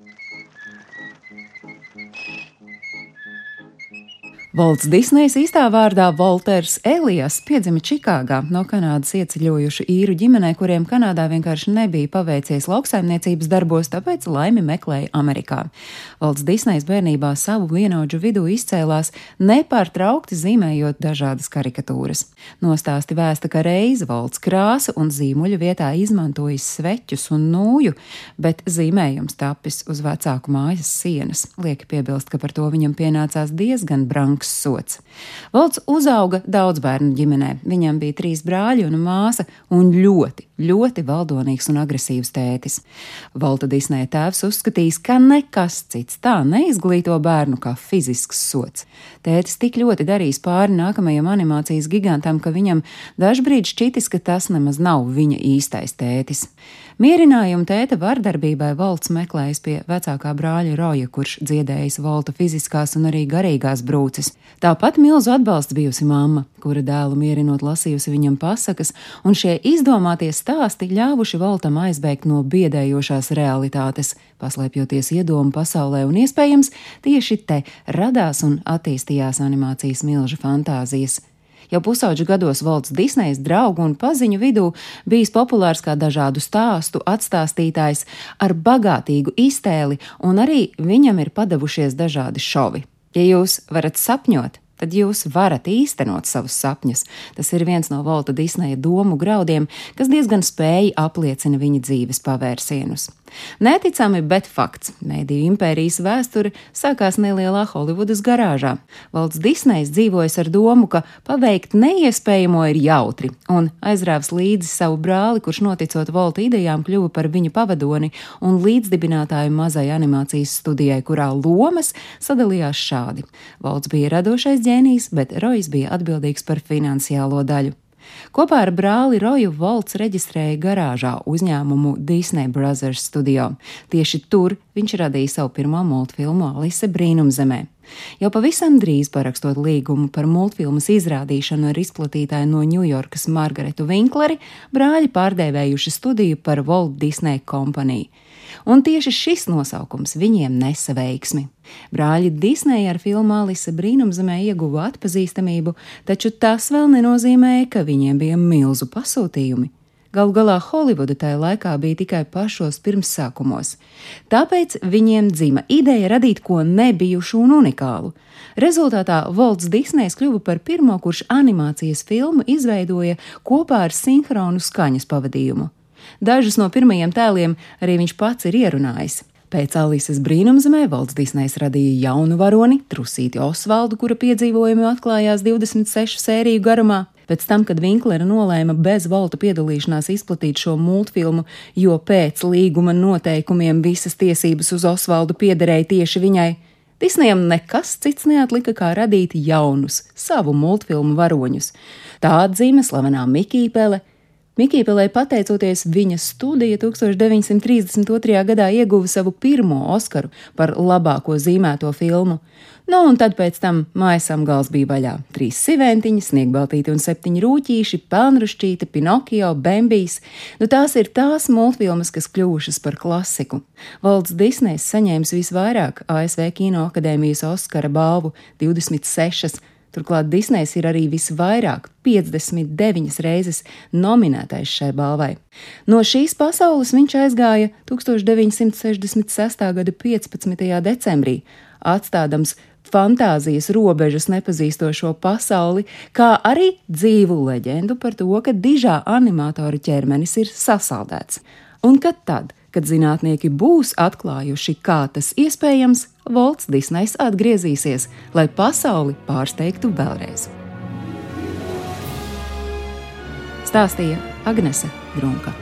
school Volts Disnejs īstā vārdā Volters Elijas piedzima Čikāgā no Kanādas ieceļojušu īru ģimenē, kuriem Kanādā vienkārši nebija paveicies lauksaimniecības darbos, tāpēc laimi meklēja Amerikā. Volts Disnejs bērnībā savu vienaudžu vidū izcēlās nepārtraukti zīmējot dažādas karikatūras. Nostāsti vēsta, ka reizi Volts krāsa un zīmuļu vietā izmantojis sveķus un nūju, bet zīmējums tapis uz vecāku mājas sienas. Lieki piebilst, ka par to viņam pienācās diezgan brangs augsts sots. Valds uzauga daudz bērnu ģimenē. Viņam bija trīs brāļi un māsa un ļoti, ļoti valdonīgs un agresīvs tētis. Valta Disneja tēvs uzskatījis, ka nekas cits tā neizglīto bērnu kā fizisks sots. Tētis tik ļoti darījis pāri nākamajam animācijas gigantam, ka viņam dažbrīd šķitis, ka tas nemaz nav viņa īstais tētis. Mierinājumu tēta vardarbībai valsts meklējas pie vecākā brāļa Roja, kurš dziedējis volta fiziskās un arī garīgās brūces. Tāpat milzu atbalsts bijusi mamma, kura dēlu mierinot lasījusi viņam pasakas, un šie izdomātie stāsti ļāvuši voltam aizbēgt no biedējošās realitātes, paslēpjoties iedomu pasaulē, un iespējams tieši te radās un attīstījās animācijas milža fantāzijas. Jau pusauģu gados Volts Disnejs draugu un paziņu vidū bijis populārs kā dažādu stāstu atstāstītājs ar bagātīgu iztēli, un arī viņam ir padavušies dažādi šovi. Ja jūs varat sapņot, tad jūs varat īstenot savus sapņus. Tas ir viens no Volta Disneja domu graudiem, kas diezgan spēji apliecina viņa dzīves pavērsienus. Neticami, bet fakts. Mēdīju impērijas vēsture sākās nelielā Holivudas garāžā. Valds Disnejs dzīvojas ar domu, ka paveikt neiespējamo ir jautri, un aizrāvis līdzi savu brāli, kurš noticot Volta idejām kļuva par viņa pavadoni un līdzdibinātāju mazai animācijas studijai, kurā lomas sadalījās šādi. Volts bija radošais ģēnijs, bet Rojas bija atbildīgs par finansiālo daļu. Kopā ar brāli Roju Volts reģistrēja garāžā uzņēmumu Disney Brothers Studio. Tieši tur viņš radīja savu pirmo multfilmu Alise Brīnumzemē. Jau pavisam drīz parakstot līgumu par multfilmas izrādīšanu ar izplatītāju no Ņujorkas Margaretu Winkleri, brāļi pārdēvējuši studiju par Walt Disney Company un tieši šis nosaukums viņiem nesa veiksmi. Brāļi Disneja ar filmu Alise brīnumzemē ieguva atpazīstamību, taču tas vēl nenozīmēja, ka viņiem bija milzu pasūtījumi. Galu galā Holivuda tajā laikā bija tikai pašos pirmsākumos, tāpēc viņiem dzima ideja radīt ko nebijušu un unikālu. Rezultātā Volts Disnejs kļuva par pirmo, kurš animācijas filmu izveidoja kopā ar sinhronu skaņas pavadījumu. Dažus no pirmajiem tēliem arī viņš pats ir ierunājis. Pēc Alises brīnumzemē Valds Disnejs radīja jaunu varoni, Trusīti Osvaldu, kura piedzīvojumi atklājās 26 sēriju garumā. Pēc tam, kad Vinklera nolēma bez Valta piedalīšanās izplatīt šo multfilmu, jo pēc līguma noteikumiem visas tiesības uz Osvaldu piederēja tieši viņai, Disneyam nekas cits neatlika kā radīt jaunus, savu multfilmu varoņus. Tā atzīme slavenā Mikija Pele, Mikīpelē pateicoties viņa studija 1932. gadā ieguva savu pirmo Oskaru par labāko zīmēto filmu. Nu, un tad pēc tam mājasam gals bija vaļā. Trīs siventiņi, sniegbaltīti un septiņi rūtīši, pelnrušķīte, Pinokio, Bembijs. Nu, tās ir tās multfilmas, kas kļuvušas par klasiku. Valds Disnejs saņēmis visvairāk ASV Kino akadēmijas Oskara balvu - 26 Turklāt Disnejs ir arī visvairāk, 59 reizes nominētais šai balvai. No šīs pasaules viņš aizgāja 1966. gada 15. decembrī, atstādams fantāzijas robežas nepazīstošo pasauli, kā arī dzīvu leģendu par to, ka dižā animatora ķermenis ir sasaldēts. Un kad tad, kad zinātnieki būs atklājuši, kā tas iespējams, Volts Disnejs atgriezīsies, lai pasauli pārsteigtu vēlreiz. Stāstīja Agnese Drunka.